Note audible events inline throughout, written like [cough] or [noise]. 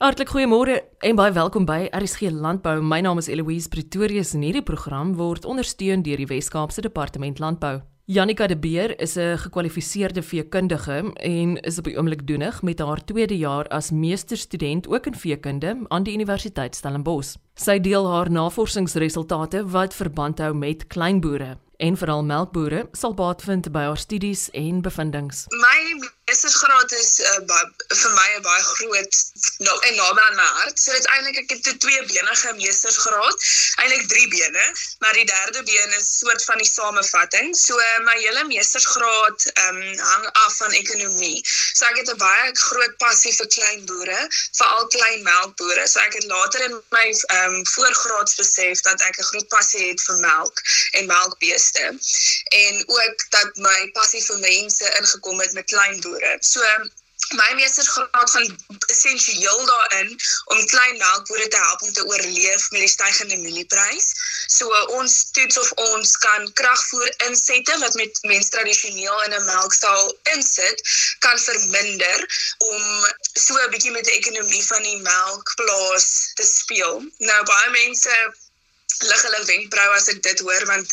Hartlik goeiemôre en baie welkom by RSG Landbou. My naam is Eloise Pretorius en hierdie program word ondersteun deur die Wes-Kaapse Departement Landbou. Janika de Beer is 'n gekwalifiseerde veekundige en is op die oomblik doenig met haar tweede jaar as meesterstudent ook in veekunde aan die Universiteit Stellenbosch. Sy deel haar navorsingsresultate wat verband hou met kleinboere en veral melkbore sal baat vind by haar studies en bevindinge. My meestersgraad is uh, vir my 'n baie groot nou en naby aan my hart. So dit eintlik ek het twee benige meestersgraad, eintlik drie bene, maar die derde been is soort van die samevatting. So uh, my hele meestersgraad um, hang af van ekonomie. So ek het 'n baie groot passie vir klein boere, veral klein melkbore. So ek het later in my um, voorgraads besef dat ek 'n groot passie het vir melk en melkbeeste en ook dat my passie vir mense ingekom het met klein boere boere. So my meestersgraad gaan essensieel daarin om klein melkbore te help om te oorleef met die stygende mielieprys. So ons toets of ons kan kragvoer insette wat met mense tradisioneel in 'n melkstal insit kan verminder om so 'n bietjie met die ekonomie van die melkplaas te speel. Nou baie mense lig hulle wenkbrauwe as ek dit hoor want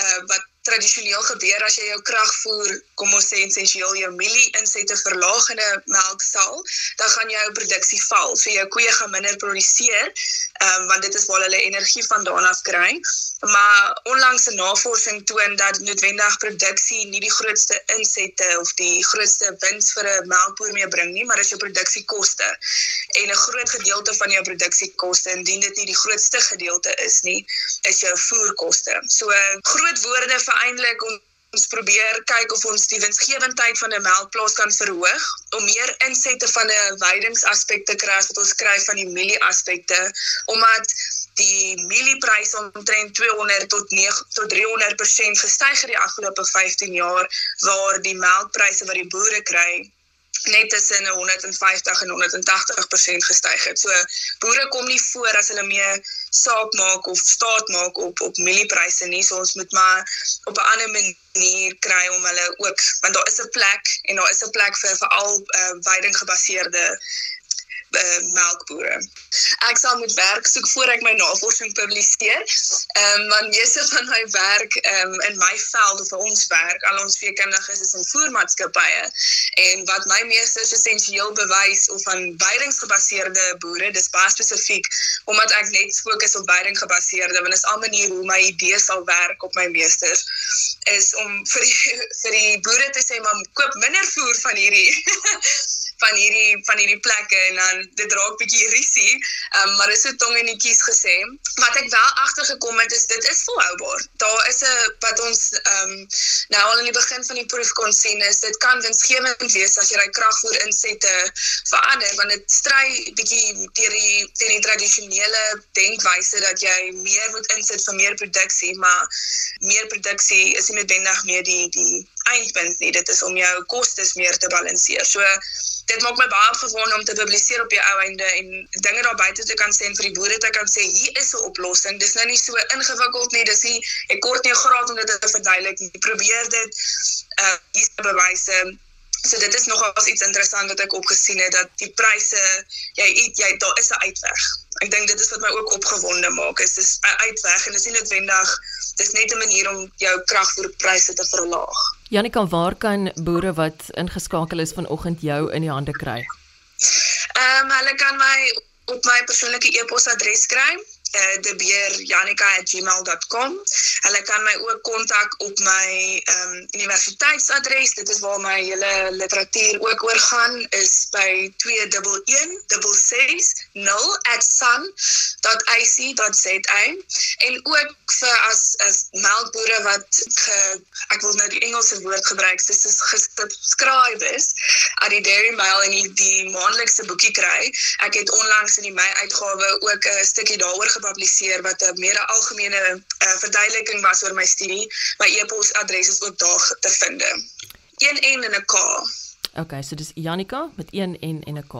uh wat tradisioneel gebeur as jy jou kragvoer, kom ons sê essensieel jou mielie insette verlaag in 'n melkstal, dan gaan jou produksie val. So jou koeie gaan minder produseer, ehm um, want dit is waar hulle energie vandaan af kry. Maar onlangse navorsing toon dat noodwendig produksie nie die grootste insette of die grootste wins vir 'n melkboer mee bring nie, maar dis jou produksiekoste. En 'n groot gedeelte van jou produksiekoste, indien dit nie die grootste gedeelte is nie, is jou voerkoste. So groot woorde vir om ons probeer kyk of ons die winsgewendheid van 'n melkplaas kan verhoog om meer insette van 'n weidingsaspek te kry wat ons kry van die mielie aspekte omdat die mieliepryse omtrent 200 tot 9 tot 300% gestyg het die afgelope 15 jaar waar die melkpryse wat die boere kry net tussen 150 en 180% gestyg het. So boere kom nie voor as hulle mee saak maak of staat maak op op mieliepryse nie. So ons moet maar op 'n ander manier kry om hulle ook want daar is 'n plek en daar is 'n plek vir veral uh, veiding gebaseerde uh, melkbore. Ek sal moet werk soek voor ek my navorsing publiseer. Ehm um, want meeste van my werk ehm um, in my veld of ons werk, al ons veekundiges is in voermaatskappye en wat my meesters essensieel bewys of van weidingsgebaseerde boere, dis baie spesifiek omdat ek net fokus op veiding gebaseerde want dit is al manier hoe my idee sal werk op my meesters is om vir die, [laughs] vir die boere te sê maar koop minder voer van hierdie [laughs] van hierdie van hierdie plekke en dan dit raak bietjie risie. Ehm um, maar is so tong en netjies gesê. Wat ek wel agtergekom het is dit is volhoubaar. Daar is 'n wat ons ehm um, nou al in die begin van die proef kon sien is dit kan winsgewend wees as jy daai kragvoer insette verander want dit stry bietjie teen die teen die tradisionele denkwyse dat jy meer moet insit vir meer produksie, maar meer produksie is nie noodwendig meer die die eindpunt nie. Dit is om jou kostes meer te balanseer. So dit maak my baie opgewonde om te publiseer op die ou einde en dinge daar buite te kan sê en vir die boere te kan sê hier is 'n oplossing. Dis nou nie so ingewikkeld nie. Dis nie ek kort nie graad om dit te verduidelik nie. Probeer dit uh hier te bewyse. So dit is nogal iets interessant wat ek opgesien het dat die pryse jy jy daar is 'n uitweg. Ek dink dit is wat my ook opgewonde maak. Is dis 'n uitweg en dit is nie noodwendig dis net 'n manier om jou kragvoerpryse te verlaag. Janika, waar kan boere wat ingeskakel is vanoggend jou in die hande kry? Ehm um, hulle kan my op my persoonlike e-posadres kry uh, debeerjanica@gmail.com. Hulle kan my ook kontak op my ehm um, universiteitsadres. Dit is waar my hele literatuur ook oor gaan is by 21160@sun.ac.za. En ook vir as as melkbore wat ge, ek wil nou die Engelse woord gebruik, dis is gesubscribe is aan die Dairy Mail en die, die maandelikse boekie kry. Ek het onlangs in die Mei uitgawe ook 'n stukkie daaroor gepubliseer wat 'n meer algemene uh, verduideliking was oor my studie. My e-posadres is ook daar te vind. 1 en en 'n K. Okay, so dis Janika met 1 en en 'n K.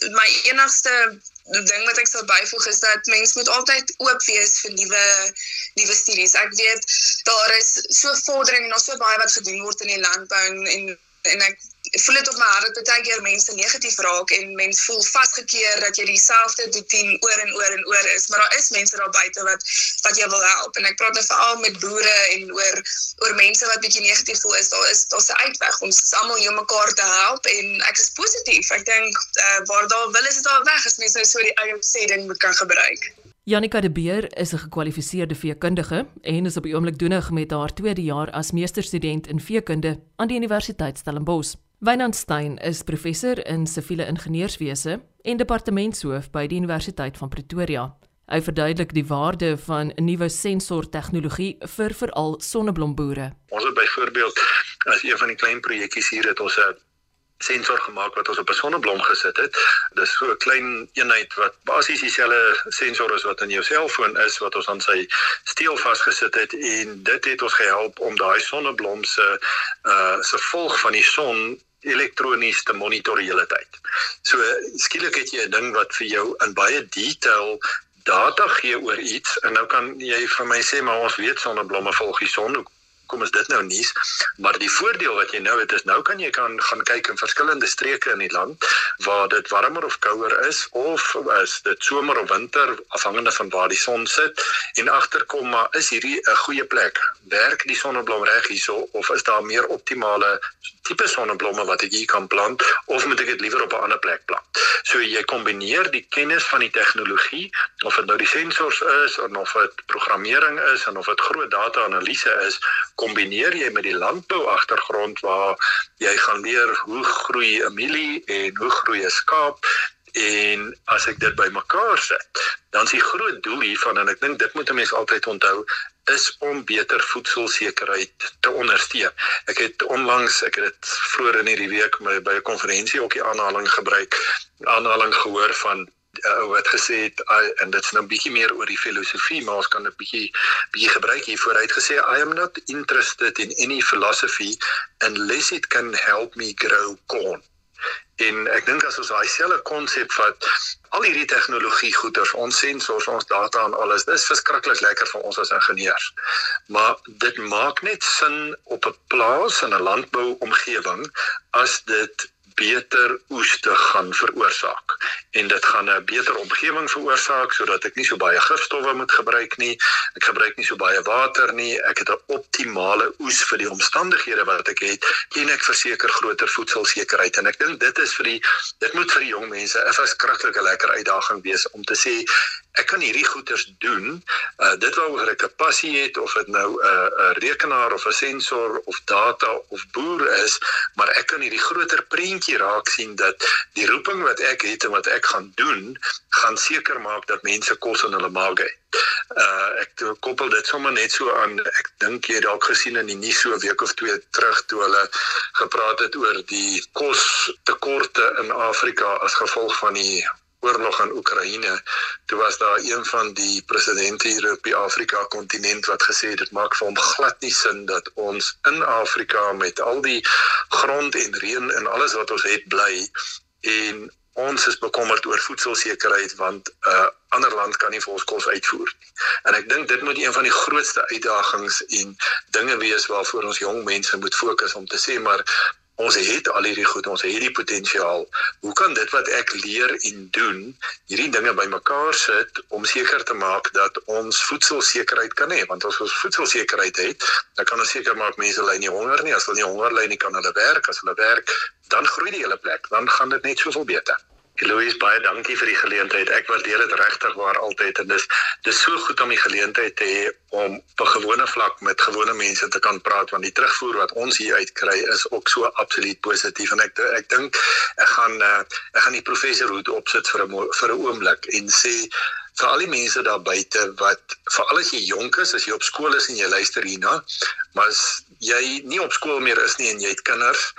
My enigste ding wat ek sou byvoeg is dat mens moet altyd oop wees vir nuwe nuwe studies. Ek weet daar is so vordering en daar's so baie wat gedoen word in die landbou en, en ek ek voel dit op my hart dat baie keer mense negatief raak en mense voel vasgekeer dat jy dieselfde doen oor en oor en oor is, maar daar is mense daar buite wat wat jou wil help. En ek praat nou veral met boere en oor oor mense wat bietjie negatief voel is daar is daar's 'n uitweg. Ons is almal hier mekaar te help en ek is positief. Ek dink uh, waar daar wil is dit daar weg as mense nou so die eie sê ding kan gebruik. Janika de Beer is 'n gekwalifiseerde veekundige en is op die oomblik doenig met haar tweede jaar as meesterstudent in veekunde aan die Universiteit Stellenbosch. Wynand Stein is professor in siviele ingenieurswese en departementshoof by die Universiteit van Pretoria. Hy verduidelik die waarde van nuwe sensortegnologie vir veral sonneblomboere. Ons het byvoorbeeld as een van die klein projekkies hier het ons 'n sensor gemaak wat ons op 'n sonneblom gesit het. Dis so 'n klein eenheid wat basies dieselfde sensor is wat in jou selfoon is wat ons aan sy steel vasgesit het en dit het ons gehelp om daai sonneblom se uh se volg van die son elektronies te monitor die hele tyd. So skielik het jy 'n ding wat vir jou in baie detail data gee oor iets en nou kan jy vir my sê maar ons weet sonneblomme volg die son kom is dit nou nuus? Maar die voordeel wat jy nou het is nou kan jy kan gaan kyk in verskillende streke in die land waar dit warmer of kouer is of is dit somer of winter afhangende van waar die son sit. En agterkom maar is hierdie 'n goeie plek? Werk die sonneblom reg hierso of is daar meer optimale tipe sonneblomme wat ek hier kan plant of moet ek dit liewer op 'n ander plek plant? So jy kombineer die kennis van die tegnologie of dit nou die sensors is of dit programmering is en of dit groot data analise is kombineer jy met die landbou agtergrond waar jy gaan leer hoe groei 'n mielie en hoe groei 'n skaap en as ek dit bymekaar sit dan is die groot doel hiervan en ek dink dit moet 'n mens altyd onthou is om beter voedselsekerheid te ondersteun. Ek het onlangs, ek het dit vroeër in hierdie week by 'n konferensie ook die aanhaling gebruik, aanhaling gehoor van uh, wat gesê het uh, en dit's nou 'n bietjie meer oor die filosofie maar ons kan 'n bietjie bietjie gebruik hier vooruit gesê I am not interested in any philosophy unless it can help me grow corn. En ek dink as ons daai selfe konsep vat al hierdie tegnologie goeders ons sensors ons data en alles dis verskriklik lekker vir ons as ingenieurs. Maar dit maak net sin op 'n plaas in 'n landbou omgewing as dit beter oes te gaan veroorsaak. En dit gaan 'n beter omgewing veroorsaak sodat ek nie so baie gifstowwe moet gebruik nie. Ek gebruik nie so baie water nie. Ek het 'n optimale oes vir die omstandighede wat ek het en ek verseker groter voedselsekerheid. En ek dink dit is vir die dit moet vir die jong mense 'n verskriklike lekker uitdaging wees om te sê ek kan hierdie goeders doen. Uh, dit waaroor ek 'n passie het of dit nou 'n uh, 'n rekenaar of 'n sensor of data of boer is maar ek kan hierdie groter prentjie raak sien dat die roeping wat ek het en wat ek gaan doen gaan seker maak dat mense kos in hulle maag het. Uh ek koppel dit sommer net so aan ek dink jy dalk gesien in die nuus so 'n week of twee terug toe hulle gepraat het oor die kos tekorte in Afrika as gevolg van die oorlog in Oekraïne, toe was daar een van die presidente hier op die Afrika kontinent wat gesê het dit maak vir hom glad nie sin dat ons in Afrika met al die grond en reën en alles wat ons het bly en ons is bekommerd oor voedselsekerheid want 'n uh, ander land kan nie vir ons kos uitvoer nie. En ek dink dit moet een van die grootste uitdagings en dinge wees waarvoor ons jong mense moet fokus om te sê maar ons het al hierdie goed, ons het hierdie potensiaal. Hoe kan dit wat ek leer en doen, hierdie dinge bymekaar sit om seker te maak dat ons voedselsekerheid kan hê? Want as ons voedselsekerheid het, dan kan ons seker maak mense ly nie honger nie. As hulle nie honger ly nie, kan hulle werk. As hulle werk, dan groei die hele plek. Dan gaan dit net soveel beter. Eloise baie dankie vir die geleentheid. Ek waardeer dit regtig waar altyd en dis dis so goed om die geleentheid te hê om op 'n gewone vlak met gewone mense te kan praat want die terugvoer wat ons hier uitkry is ook so absoluut positief en ek ek dink ek gaan uh, ek gaan die professor hoed opsit vir 'n vir 'n oomblik en sê vir al die mense daar buite wat veral as jy jonk is, as jy op skool is en jy luister hierna, maar as jy nie op skool meer is nie en jy het kinders,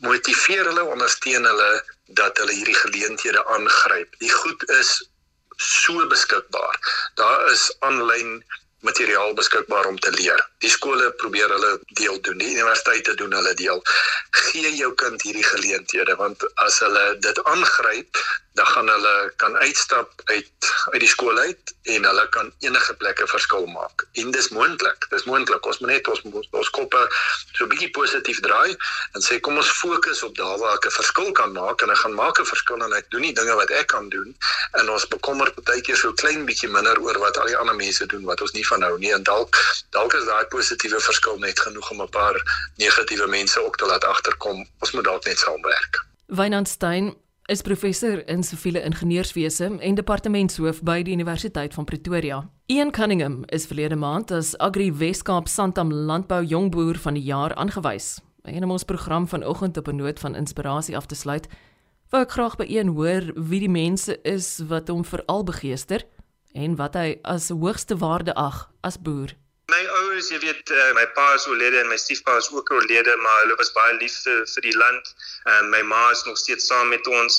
motiveer hulle, ondersteun hulle dat hulle hierdie geleenthede aangryp. Die goed is so beskikbaar. Daar is aanlyn materiaal beskikbaar om te leer. Die skole probeer hulle deel doen, die universiteite doen hulle deel. Gee jou kind hierdie geleenthede want as hulle dit aangryp, dan gaan hulle kan uitstap uit uit die skool uit en hulle kan enige plekke verskil maak. En dis moontlik. Dis moontlik. Ons moet net ons ons koppe so 'n bietjie positief draai en sê kom ons fokus op daar waar ek 'n verskil kan maak en ek gaan maak 'n verskil en ek doen die dinge wat ek kan doen en ons bekommer partykeer so klein bietjie minder oor wat al die ander mense doen wat ons nie van hou nie en dalk dalk is daai positiewe verskil net genoeg om 'n paar negatiewe mense ook te laat agterkom. Ons moet dalk net saamwerk. Wynand Stein is professor in siviele ingenieurswese en departementshoof by die Universiteit van Pretoria. Ian Cunningham is verlede maand as Agri Weskaap Santam Landbou Jongboer van die jaar aangewys. En om ons program vanoggend op 'n noot van inspirasie af te sluit, wou ek graag by Ian hoor wie die mense is wat hom veral begeester en wat hy as hoogste waarde ag as boer ouers, jy weet, uh, my pa is oorlede en my stiefpa is ook oorlede, maar hulle was baie lief vir, vir die land. En my ma is nog steeds saam met ons.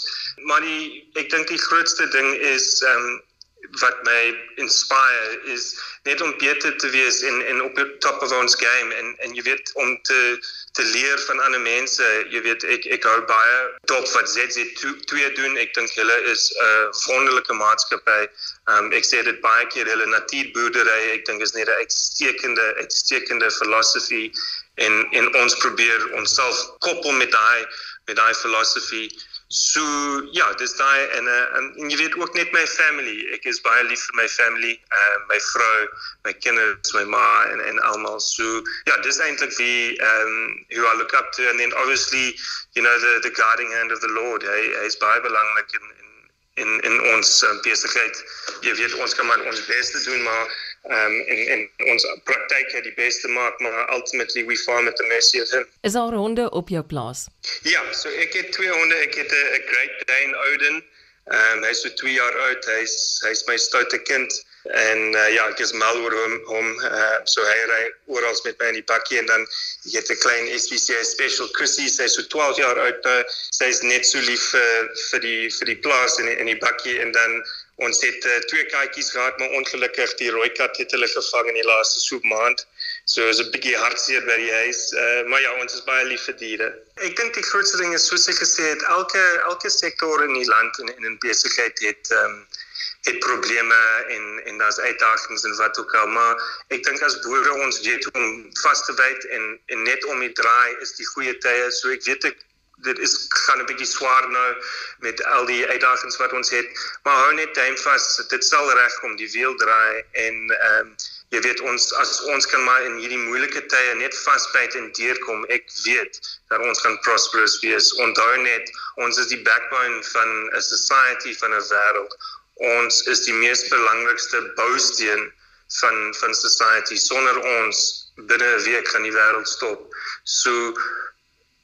Maar die ek dink die grootste ding is um wat my inspire is net om beter te wees en en op top of ons game. En en jy weet om te te leer van ander mense. Jy weet ek ek hou baie top wat ZZ2 doen. Ek dink hulle is 'n uh, wonderlike maatskappy um, ek sê dit baie keer hulle natuurboerdery ek dink is net 'n uitstekende uitstekende filosofie en en ons probeer onsself koppel met daai met daai filosofie So ja, dis daai en, uh, en en jy weet ook net my family. Ek is baie lief vir my family, uh my vrou, my kinders, my ma en en almal. So ja, dis eintlik wie um who I look up to and then obviously, you know the the guiding hand of the Lord. Hy hy is baie belangrik in in in in ons um, besigheid. Jy weet ons kan maar ons bes te doen, maar um en en ons praktyk het die beste maak maar ultimately we find that the mercy of him. Is daar honde op jou plaas? Ja so ek het twee honde. Ek het 'n great dane odin. Um hy's so 2 jaar oud. Hy's hy's my stoute kind. En uh, ja ek is mal oor hom hom uh, so hy ry oral met my in die bakkie en dan ek het 'n klein SPCA special Chrissy. Sy's so 12 jaar oud nou. Sy's net so lief vir vir die vir die plaas in die, in die bakkie en dan Ons het uh, twee katjies gehad, maar ongelukkig die rooi kat het hulle gevang in die laaste so maand. So is 'n bietjie hartseer by die huis. Uh, maar ja, ons is baie lief vir diere. Ek dink die grootste ding is soos ek gesê het, elke elke sektor in die land en in 'n besigheid het ehm um, het probleme en en daar's uitdagings en wat ook al, maar ek dink as boere ons weet om vas te byt en en net om die draai is die goeie tye. So ek weet ek dit is gaan 'n bietjie swaar nou met al die uitdagings wat ons het maar hou net duim vas dit sal regkom die wiel draai en ehm um, jy weet ons as ons kan maar in hierdie moeilike tye net vasbyt en deurkom ek weet dat ons gaan prosperous wees. Onthou net ons is die backbone van 'n society van 'n wêreld ons is die mees belangrikste bousteen van van society. Sonder ons binne 'n week gaan die wêreld stop. So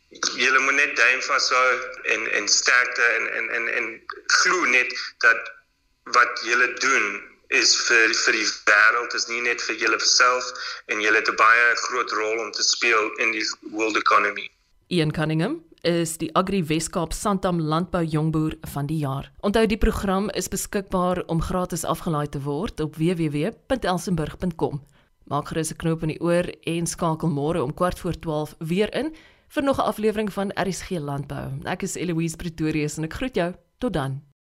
julle moet net duim vashou en en sterkte en en en en glo net dat wat julle doen is vir vir die wêreld is nie net vir julle self en julle het 'n baie groot rol om te speel in die world economy. Ian Cunningham is die Agri Weskaap Santam Landbou Jongboer van die jaar. Onthou die program is beskikbaar om gratis afgelaai te word op www.elsenburg.com. Maak gerus 'n knoop in die oor en skakel môre om kwart voor 12 weer in vir nog 'n aflewering van RSG Landbou. Ek is Eloise Pretorius en ek groet jou. Tot dan.